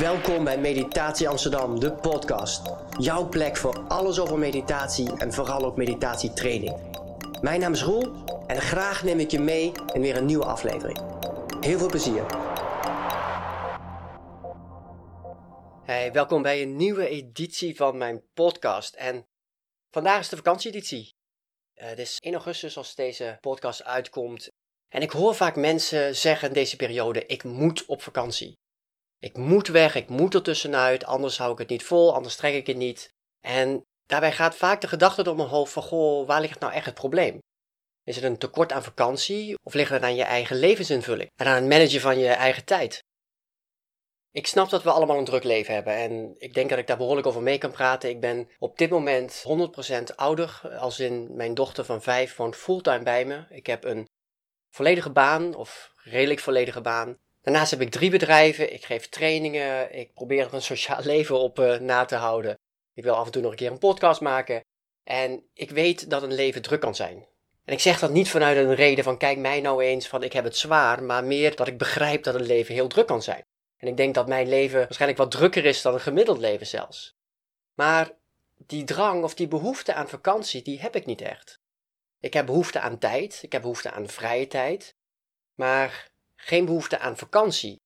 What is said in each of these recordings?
Welkom bij Meditatie Amsterdam, de podcast. Jouw plek voor alles over meditatie en vooral ook meditatietraining. Mijn naam is Roel en graag neem ik je mee in weer een nieuwe aflevering. Heel veel plezier. Hey, welkom bij een nieuwe editie van mijn podcast. En vandaag is de vakantieeditie. Uh, het is 1 augustus als deze podcast uitkomt. En ik hoor vaak mensen zeggen in deze periode: ik moet op vakantie. Ik moet weg, ik moet er tussenuit, anders hou ik het niet vol, anders trek ik het niet. En daarbij gaat vaak de gedachte door mijn hoofd van, goh, waar ligt nou echt het probleem? Is het een tekort aan vakantie of ligt het aan je eigen levensinvulling en aan het managen van je eigen tijd? Ik snap dat we allemaal een druk leven hebben en ik denk dat ik daar behoorlijk over mee kan praten. Ik ben op dit moment 100% ouder, als in mijn dochter van 5 woont fulltime bij me. Ik heb een volledige baan, of redelijk volledige baan. Daarnaast heb ik drie bedrijven, ik geef trainingen, ik probeer er een sociaal leven op uh, na te houden. Ik wil af en toe nog een keer een podcast maken. En ik weet dat een leven druk kan zijn. En ik zeg dat niet vanuit een reden van kijk mij nou eens van ik heb het zwaar, maar meer dat ik begrijp dat een leven heel druk kan zijn. En ik denk dat mijn leven waarschijnlijk wat drukker is dan een gemiddeld leven zelfs. Maar die drang of die behoefte aan vakantie, die heb ik niet echt. Ik heb behoefte aan tijd, ik heb behoefte aan vrije tijd, maar geen behoefte aan vakantie.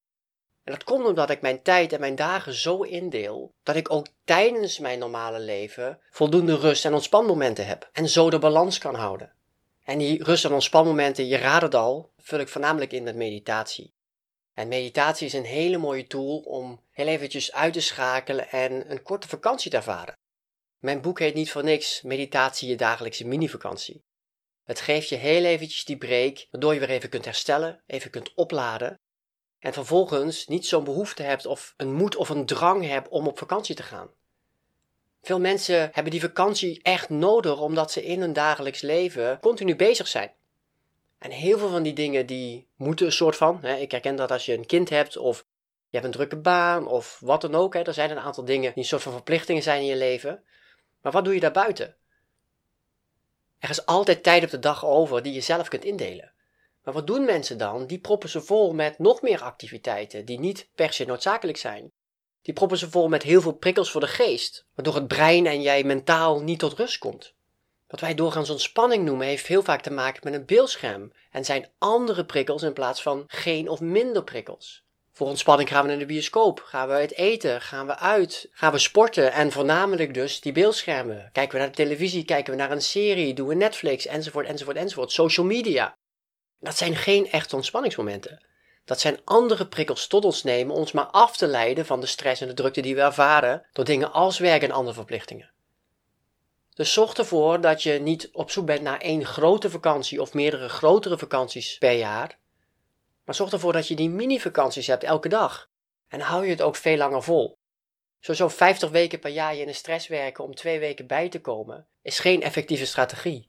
En dat komt omdat ik mijn tijd en mijn dagen zo indeel dat ik ook tijdens mijn normale leven voldoende rust en ontspanmomenten heb en zo de balans kan houden. En die rust en ontspanmomenten, je raadt het al, vul ik voornamelijk in met meditatie. En meditatie is een hele mooie tool om heel eventjes uit te schakelen en een korte vakantie te ervaren. Mijn boek heet niet voor niks Meditatie je dagelijkse mini-vakantie. Het geeft je heel eventjes die break, waardoor je weer even kunt herstellen, even kunt opladen. En vervolgens niet zo'n behoefte hebt of een moed of een drang hebt om op vakantie te gaan. Veel mensen hebben die vakantie echt nodig omdat ze in hun dagelijks leven continu bezig zijn. En heel veel van die dingen die moeten een soort van, hè, ik herken dat als je een kind hebt of je hebt een drukke baan of wat dan ook, hè, er zijn een aantal dingen die een soort van verplichtingen zijn in je leven. Maar wat doe je daarbuiten? Er is altijd tijd op de dag over die je zelf kunt indelen. Maar wat doen mensen dan? Die proppen ze vol met nog meer activiteiten die niet per se noodzakelijk zijn. Die proppen ze vol met heel veel prikkels voor de geest, waardoor het brein en jij mentaal niet tot rust komt. Wat wij doorgaans ontspanning noemen, heeft heel vaak te maken met een beeldscherm en zijn andere prikkels in plaats van geen of minder prikkels. Voor ontspanning gaan we naar de bioscoop, gaan we uit eten, gaan we uit, gaan we sporten en voornamelijk dus die beeldschermen. Kijken we naar de televisie, kijken we naar een serie, doen we Netflix, enzovoort, enzovoort, enzovoort. Social media. Dat zijn geen echte ontspanningsmomenten. Dat zijn andere prikkels tot ons nemen, ons maar af te leiden van de stress en de drukte die we ervaren door dingen als werk en andere verplichtingen. Dus zorg ervoor dat je niet op zoek bent naar één grote vakantie of meerdere grotere vakanties per jaar, maar zorg ervoor dat je die mini-vakanties hebt elke dag. En hou je het ook veel langer vol. Zo 50 weken per jaar je in de stress werken om twee weken bij te komen, is geen effectieve strategie.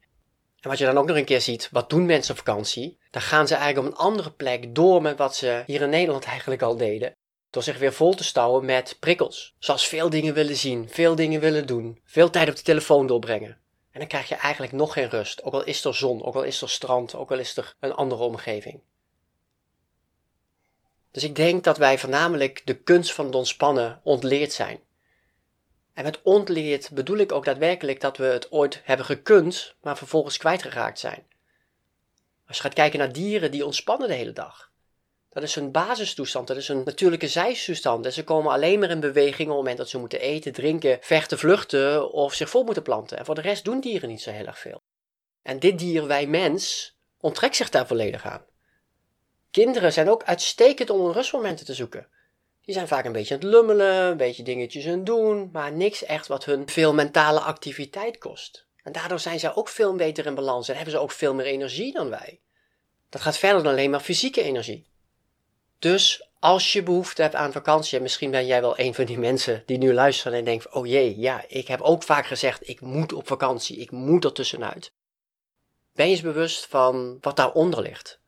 En wat je dan ook nog een keer ziet, wat doen mensen op vakantie? Dan gaan ze eigenlijk op een andere plek door met wat ze hier in Nederland eigenlijk al deden. Door zich weer vol te stouwen met prikkels. Zoals veel dingen willen zien, veel dingen willen doen, veel tijd op de telefoon doorbrengen. En dan krijg je eigenlijk nog geen rust, ook al is er zon, ook al is er strand, ook al is er een andere omgeving. Dus ik denk dat wij voornamelijk de kunst van het ontspannen ontleerd zijn. En met ontleerd bedoel ik ook daadwerkelijk dat we het ooit hebben gekund, maar vervolgens kwijtgeraakt zijn. Als je gaat kijken naar dieren die ontspannen de hele dag. Dat is hun basistoestand, dat is een natuurlijke zijstoestand. En ze komen alleen maar in beweging op het moment dat ze moeten eten, drinken, vechten, vluchten of zich vol moeten planten. En voor de rest doen dieren niet zo heel erg veel. En dit dier, wij mens, onttrekt zich daar volledig aan. Kinderen zijn ook uitstekend om rustmomenten te zoeken. Die zijn vaak een beetje aan het lummelen, een beetje dingetjes aan het doen, maar niks echt wat hun veel mentale activiteit kost. En daardoor zijn zij ook veel beter in balans en hebben ze ook veel meer energie dan wij. Dat gaat verder dan alleen maar fysieke energie. Dus als je behoefte hebt aan vakantie, en misschien ben jij wel een van die mensen die nu luisteren en denkt: oh jee, ja, ik heb ook vaak gezegd: ik moet op vakantie, ik moet er tussenuit. Ben je eens bewust van wat daaronder ligt?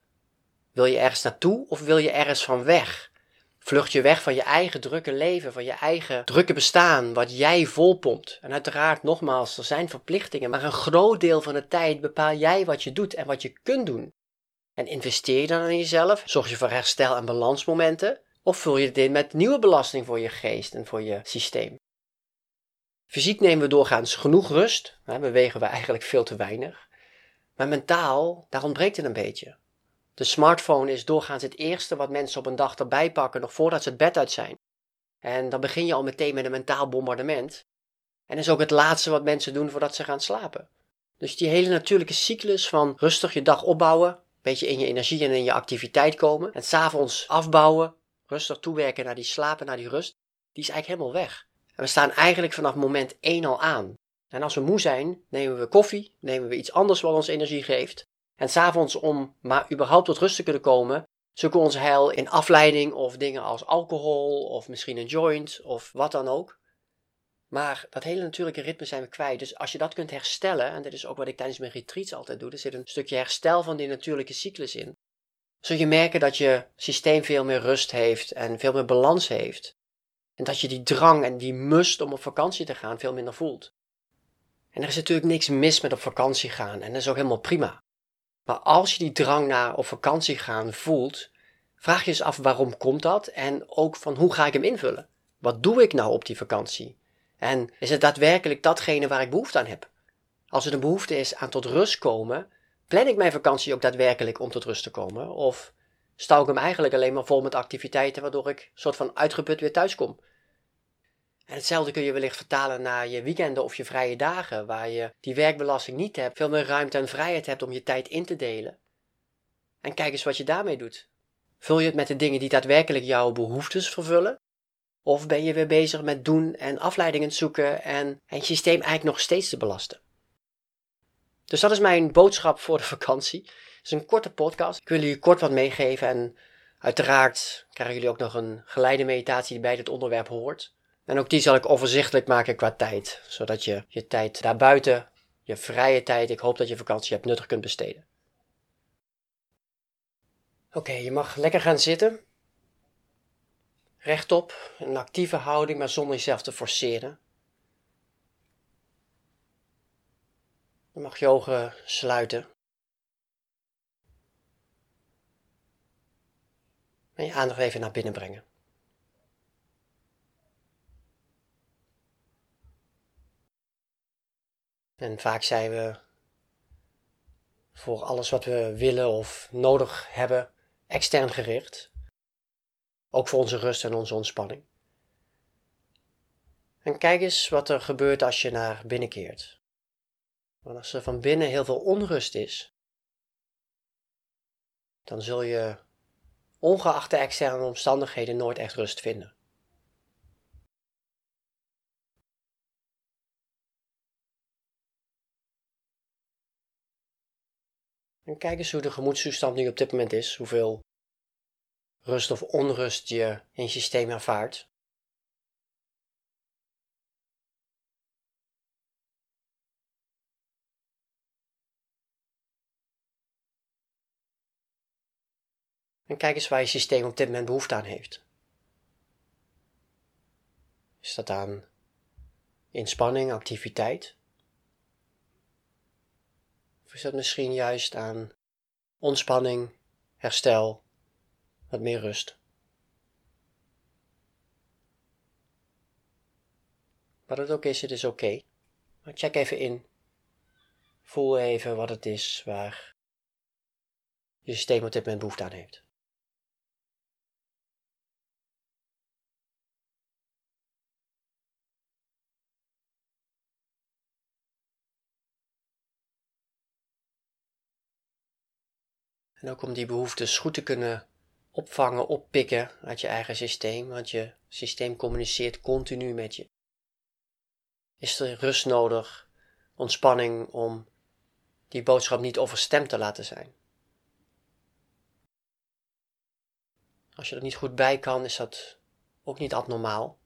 Wil je ergens naartoe of wil je ergens van weg? Vlucht je weg van je eigen drukke leven, van je eigen drukke bestaan, wat jij volpompt. En uiteraard, nogmaals, er zijn verplichtingen, maar een groot deel van de tijd bepaal jij wat je doet en wat je kunt doen. En investeer je dan in jezelf, zorg je voor herstel en balansmomenten, Of vul je in met nieuwe belasting voor je geest en voor je systeem? Fysiek nemen we doorgaans genoeg rust, hè, bewegen we eigenlijk veel te weinig. Maar mentaal, daar ontbreekt het een beetje. De smartphone is doorgaans het eerste wat mensen op een dag erbij pakken, nog voordat ze het bed uit zijn. En dan begin je al meteen met een mentaal bombardement. En is ook het laatste wat mensen doen voordat ze gaan slapen. Dus die hele natuurlijke cyclus van rustig je dag opbouwen, een beetje in je energie en in je activiteit komen, en s'avonds afbouwen, rustig toewerken naar die slapen, naar die rust, die is eigenlijk helemaal weg. En we staan eigenlijk vanaf moment 1 al aan. En als we moe zijn, nemen we koffie, nemen we iets anders wat ons energie geeft. En s'avonds, om maar überhaupt tot rust te kunnen komen, zoeken we ons heil in afleiding of dingen als alcohol of misschien een joint of wat dan ook. Maar dat hele natuurlijke ritme zijn we kwijt. Dus als je dat kunt herstellen, en dat is ook wat ik tijdens mijn retreats altijd doe, er zit een stukje herstel van die natuurlijke cyclus in. Zul je merken dat je systeem veel meer rust heeft en veel meer balans heeft. En dat je die drang en die must om op vakantie te gaan veel minder voelt. En er is natuurlijk niks mis met op vakantie gaan en dat is ook helemaal prima. Maar als je die drang naar op vakantie gaan voelt, vraag je eens af waarom komt dat en ook van hoe ga ik hem invullen? Wat doe ik nou op die vakantie? En is het daadwerkelijk datgene waar ik behoefte aan heb? Als het een behoefte is aan tot rust komen, plan ik mijn vakantie ook daadwerkelijk om tot rust te komen? Of stouw ik hem eigenlijk alleen maar vol met activiteiten waardoor ik soort van uitgeput weer thuis kom? En hetzelfde kun je wellicht vertalen naar je weekenden of je vrije dagen, waar je die werkbelasting niet hebt, veel meer ruimte en vrijheid hebt om je tijd in te delen. En kijk eens wat je daarmee doet. Vul je het met de dingen die daadwerkelijk jouw behoeftes vervullen? Of ben je weer bezig met doen en afleidingen zoeken en het systeem eigenlijk nog steeds te belasten? Dus dat is mijn boodschap voor de vakantie. Het is een korte podcast. Ik wil jullie kort wat meegeven en uiteraard krijgen jullie ook nog een geleide meditatie die bij dit onderwerp hoort. En ook die zal ik overzichtelijk maken qua tijd, zodat je je tijd daarbuiten, je vrije tijd, ik hoop dat je vakantie hebt, nuttig kunt besteden. Oké, je mag lekker gaan zitten. Rechtop, een actieve houding, maar zonder jezelf te forceren. Je mag je ogen sluiten. En je aandacht even naar binnen brengen. En vaak zijn we voor alles wat we willen of nodig hebben extern gericht. Ook voor onze rust en onze ontspanning. En kijk eens wat er gebeurt als je naar binnen keert. Want als er van binnen heel veel onrust is, dan zul je ongeacht de externe omstandigheden nooit echt rust vinden. En kijk eens hoe de gemoedstoestand nu op dit moment is, hoeveel rust of onrust je in je systeem ervaart. En kijk eens waar je systeem op dit moment behoefte aan heeft. Is dat aan inspanning, activiteit? Of is dat misschien juist aan ontspanning, herstel, wat meer rust? Wat het ook is, het is oké. Maar check even in. Voel even wat het is waar je systeem op dit moment behoefte aan heeft. En ook om die behoeftes goed te kunnen opvangen, oppikken uit je eigen systeem, want je systeem communiceert continu met je. Is er rust nodig, ontspanning om die boodschap niet overstemd te laten zijn? Als je er niet goed bij kan, is dat ook niet abnormaal.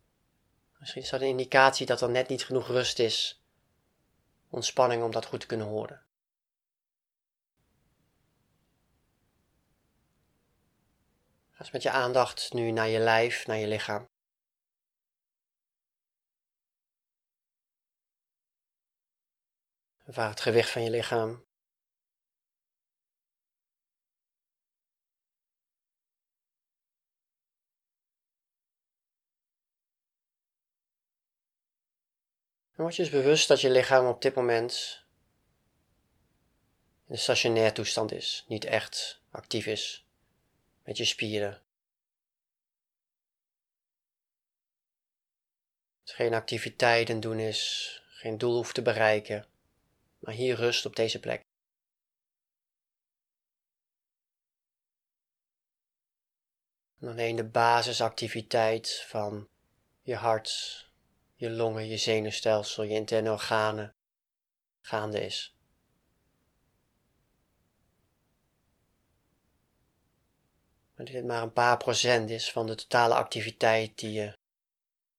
Misschien is dat een indicatie dat er net niet genoeg rust is, ontspanning om dat goed te kunnen horen. Dus met je aandacht nu naar je lijf, naar je lichaam. Waar het gewicht van je lichaam. En word je dus bewust dat je lichaam op dit moment in een stationair toestand is, niet echt actief is met je spieren. Dat geen activiteiten doen is, geen doel hoeft te bereiken, maar hier rust op deze plek. En alleen de basisactiviteit van je hart, je longen, je zenuwstelsel, je interne organen gaande is. Maar dit maar een paar procent is van de totale activiteit die je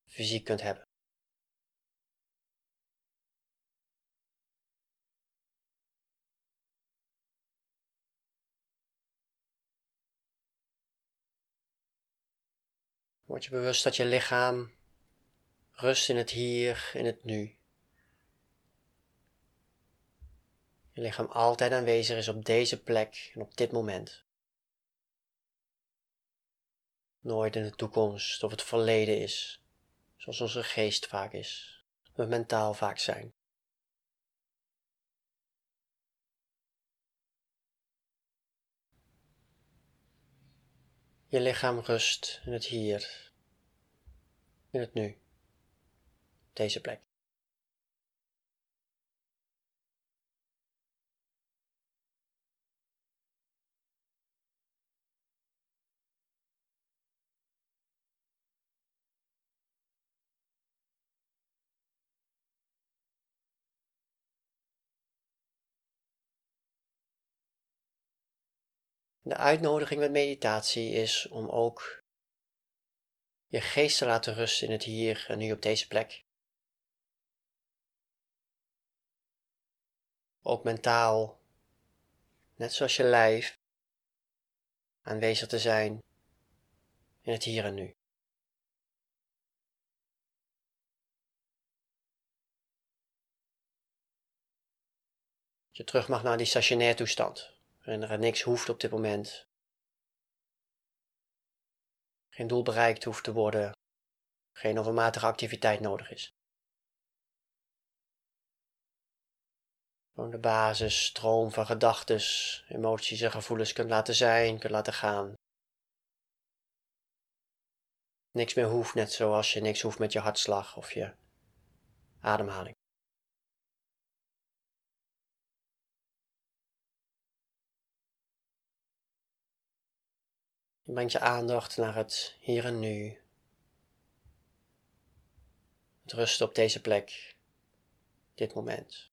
fysiek kunt hebben. Word je bewust dat je lichaam rust in het hier, in het nu. Je lichaam altijd aanwezig is op deze plek en op dit moment. Nooit in de toekomst of het verleden is, zoals onze geest vaak is, we mentaal vaak zijn. Je lichaam rust in het hier, in het nu, deze plek. De uitnodiging met meditatie is om ook je geest te laten rusten in het hier en nu op deze plek. Ook mentaal, net zoals je lijf, aanwezig te zijn in het hier en nu. je terug mag naar die stationair toestand waarin er niks hoeft op dit moment. Geen doel bereikt hoeft te worden, geen overmatige activiteit nodig is. Gewoon de basis, stroom van gedachten, emoties en gevoelens kunt laten zijn, kunt laten gaan. Niks meer hoeft, net zoals je niks hoeft met je hartslag of je ademhaling. Je brengt je aandacht naar het hier en nu. Het rusten op deze plek, dit moment.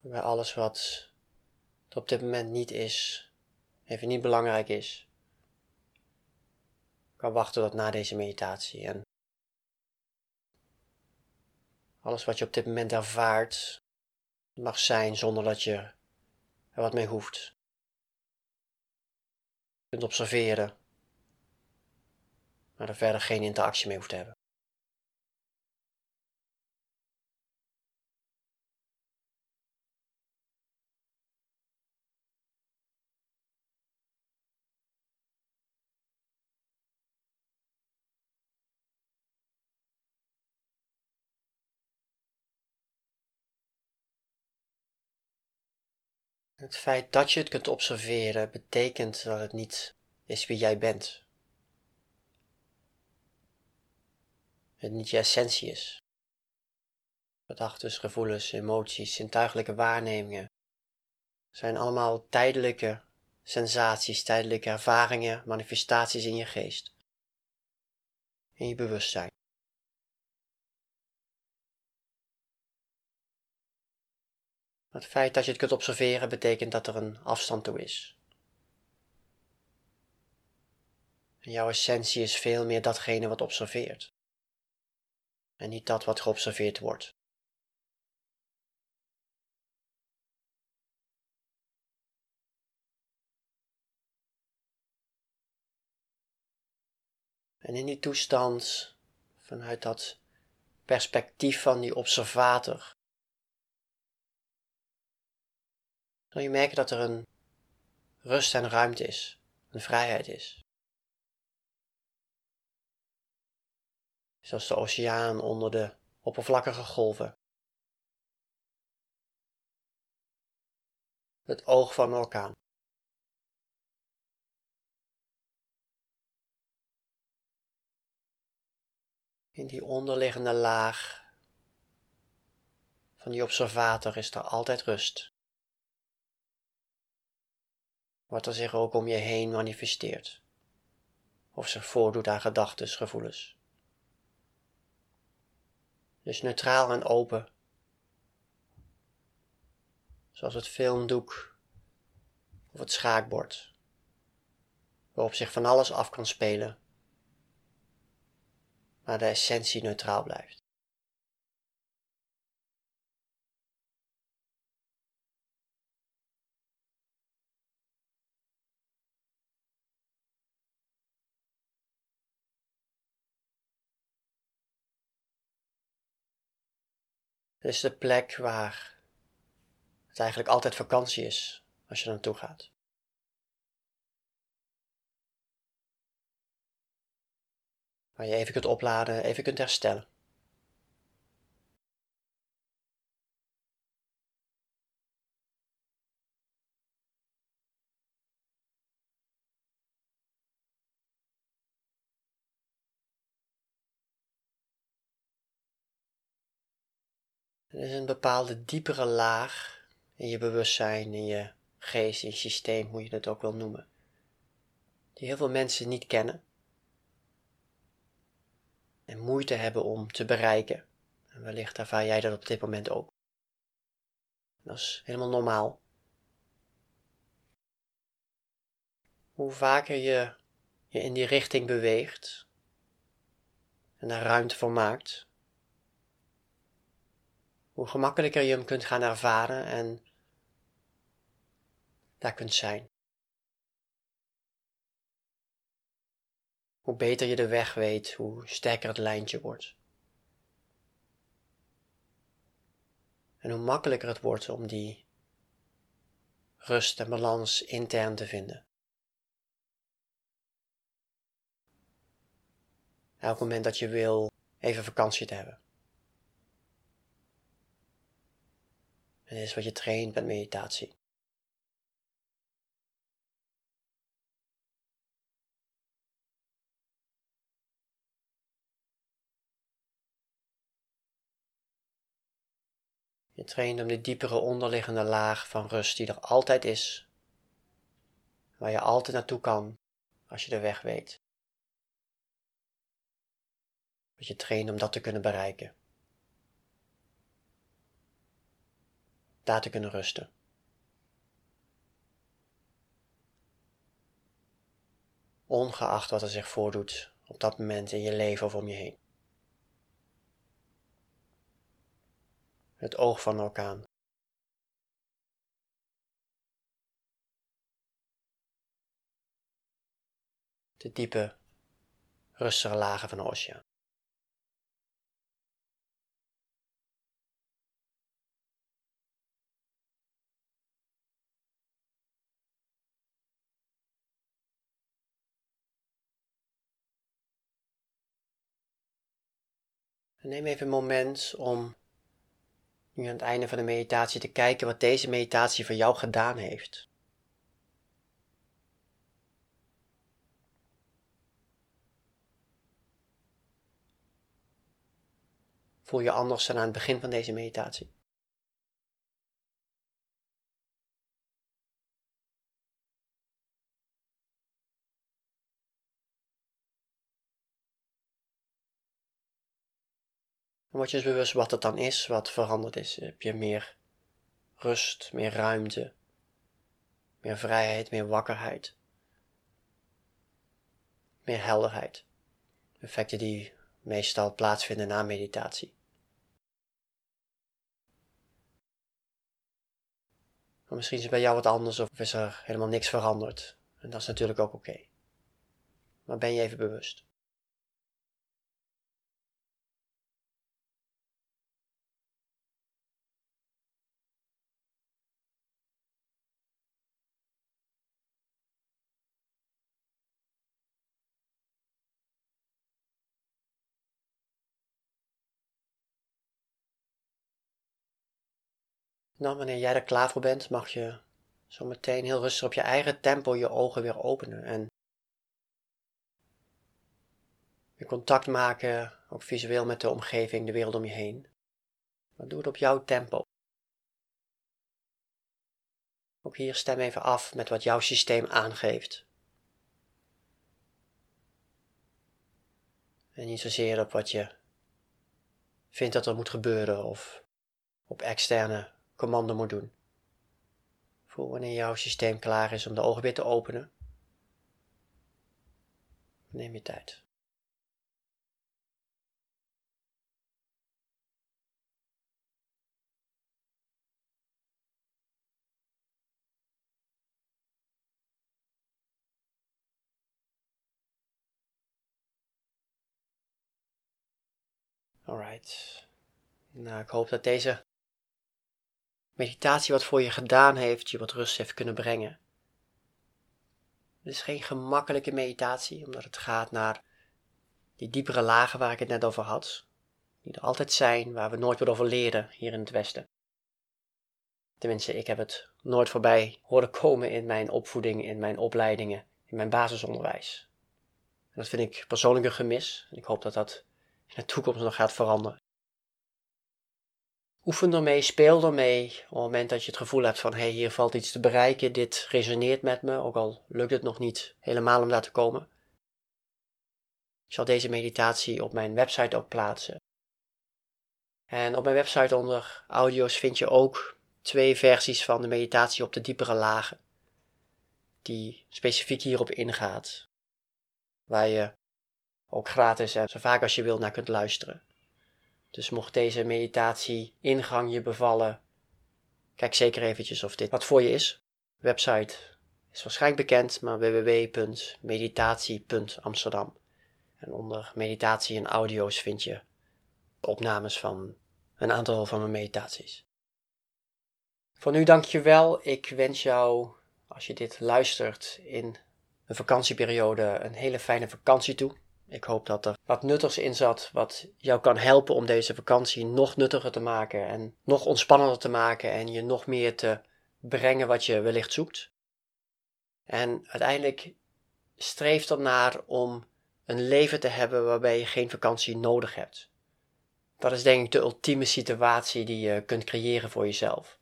Bij alles wat er op dit moment niet is, even niet belangrijk is, kan wachten tot na deze meditatie en Alles wat je op dit moment ervaart, mag zijn zonder dat je er wat mee hoeft. Je kunt observeren, maar er verder geen interactie mee hoeft te hebben. Het feit dat je het kunt observeren betekent dat het niet is wie jij bent. Het niet je essentie is. Gedachten, gevoelens, emoties, zintuigelijke waarnemingen zijn allemaal tijdelijke sensaties, tijdelijke ervaringen, manifestaties in je geest, in je bewustzijn. Het feit dat je het kunt observeren betekent dat er een afstand toe is. En jouw essentie is veel meer datgene wat observeert. En niet dat wat geobserveerd wordt. En in die toestand, vanuit dat perspectief van die observator, zul je merken dat er een rust en ruimte is. een vrijheid is. Zoals de oceaan onder de oppervlakkige golven. Het oog van een orkaan. In die onderliggende laag van die observator is er altijd rust. Wat er zich ook om je heen manifesteert, of zich voordoet aan gedachten, gevoelens. Dus neutraal en open, zoals het filmdoek of het schaakbord, waarop zich van alles af kan spelen, maar de essentie neutraal blijft. Het is de plek waar het eigenlijk altijd vakantie is als je naartoe gaat. Waar je even kunt opladen, even kunt herstellen. Er is een bepaalde diepere laag in je bewustzijn, in je geest, in je systeem, hoe je het ook wil noemen, die heel veel mensen niet kennen en moeite hebben om te bereiken. En wellicht ervaar jij dat op dit moment ook. Dat is helemaal normaal. Hoe vaker je je in die richting beweegt en daar ruimte voor maakt, hoe gemakkelijker je hem kunt gaan ervaren en daar kunt zijn. Hoe beter je de weg weet, hoe sterker het lijntje wordt. En hoe makkelijker het wordt om die rust en balans intern te vinden. Elk moment dat je wil even vakantie te hebben. Dit is wat je traint met meditatie. Je traint om de diepere onderliggende laag van rust die er altijd is, waar je altijd naartoe kan als je de weg weet. Dat je traint om dat te kunnen bereiken. Daar te kunnen rusten. Ongeacht wat er zich voordoet op dat moment in je leven of om je heen. Het oog van een orkaan. De diepe, rustige lagen van de oceaan. Neem even een moment om nu aan het einde van de meditatie te kijken wat deze meditatie voor jou gedaan heeft. Voel je anders dan aan het begin van deze meditatie? Dan word je dus bewust wat het dan is, wat veranderd is. Heb je meer rust, meer ruimte, meer vrijheid, meer wakkerheid, meer helderheid. Effecten die meestal plaatsvinden na meditatie. Maar misschien is het bij jou wat anders of is er helemaal niks veranderd. En dat is natuurlijk ook oké. Maar ben je even bewust. Nou, wanneer jij er klaar voor bent, mag je zo meteen heel rustig op je eigen tempo je ogen weer openen en weer contact maken, ook visueel met de omgeving, de wereld om je heen. Maar doe het op jouw tempo. Ook hier stem even af met wat jouw systeem aangeeft. En niet zozeer op wat je vindt dat er moet gebeuren of op externe commando moet doen. Voel wanneer jouw systeem klaar is om de ogen weer te openen. Neem je tijd. Alright. Nou, ik hoop dat deze meditatie wat voor je gedaan heeft, je wat rust heeft kunnen brengen. Het is geen gemakkelijke meditatie, omdat het gaat naar die diepere lagen waar ik het net over had. Die er altijd zijn, waar we nooit wat over leren hier in het Westen. Tenminste, ik heb het nooit voorbij horen komen in mijn opvoeding, in mijn opleidingen, in mijn basisonderwijs. En dat vind ik persoonlijk een gemis. En ik hoop dat dat in de toekomst nog gaat veranderen. Oefen ermee, speel ermee. Op het moment dat je het gevoel hebt van hé, hey, hier valt iets te bereiken, dit resoneert met me, ook al lukt het nog niet helemaal om daar te komen. Ik zal deze meditatie op mijn website ook plaatsen. En op mijn website onder audio's vind je ook twee versies van de meditatie op de diepere lagen, die specifiek hierop ingaat, waar je ook gratis en zo vaak als je wil naar kunt luisteren. Dus mocht deze meditatie ingang je bevallen, kijk zeker eventjes of dit wat voor je is. Website is waarschijnlijk bekend, maar www.meditatie.amsterdam. En onder meditatie en audio's vind je opnames van een aantal van mijn meditaties. Voor nu dank je wel. Ik wens jou, als je dit luistert in een vakantieperiode, een hele fijne vakantie toe. Ik hoop dat er wat nuttigs in zat, wat jou kan helpen om deze vakantie nog nuttiger te maken en nog ontspannender te maken en je nog meer te brengen wat je wellicht zoekt. En uiteindelijk streef ernaar om een leven te hebben waarbij je geen vakantie nodig hebt. Dat is denk ik de ultieme situatie die je kunt creëren voor jezelf.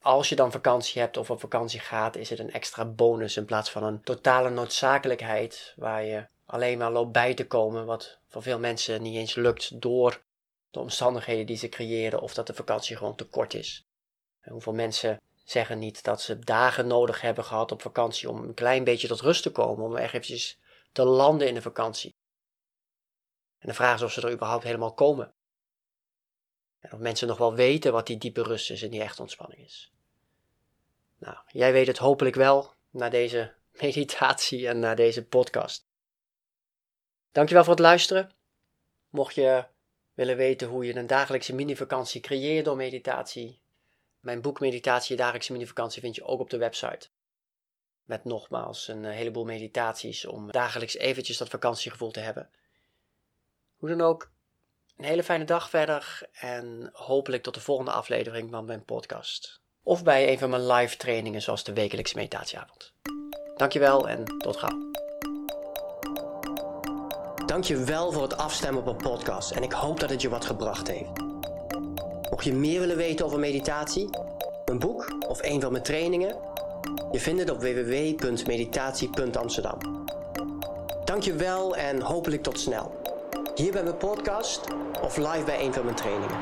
Als je dan vakantie hebt of op vakantie gaat, is het een extra bonus in plaats van een totale noodzakelijkheid waar je alleen maar loopt bij te komen, wat voor veel mensen niet eens lukt door de omstandigheden die ze creëren of dat de vakantie gewoon te kort is. En hoeveel mensen zeggen niet dat ze dagen nodig hebben gehad op vakantie om een klein beetje tot rust te komen, om echt eventjes te landen in de vakantie. En de vraag is of ze er überhaupt helemaal komen. En of mensen nog wel weten wat die diepe rust is en die echte ontspanning is. Nou, jij weet het hopelijk wel na deze meditatie en na deze podcast. Dankjewel voor het luisteren. Mocht je willen weten hoe je een dagelijkse mini-vakantie creëert door meditatie, mijn boek Meditatie, dagelijkse mini-vakantie vind je ook op de website. Met nogmaals een heleboel meditaties om dagelijks eventjes dat vakantiegevoel te hebben. Hoe dan ook, een hele fijne dag verder en hopelijk tot de volgende aflevering van mijn podcast. Of bij een van mijn live trainingen zoals de wekelijkse meditatieavond. Dankjewel en tot gauw. Dankjewel voor het afstemmen op een podcast en ik hoop dat het je wat gebracht heeft. Mocht je meer willen weten over meditatie, een boek of een van mijn trainingen, je vindt het op www.meditatie.amsterdam. Dankjewel en hopelijk tot snel. Hier bij mijn podcast of live bij een van mijn trainingen.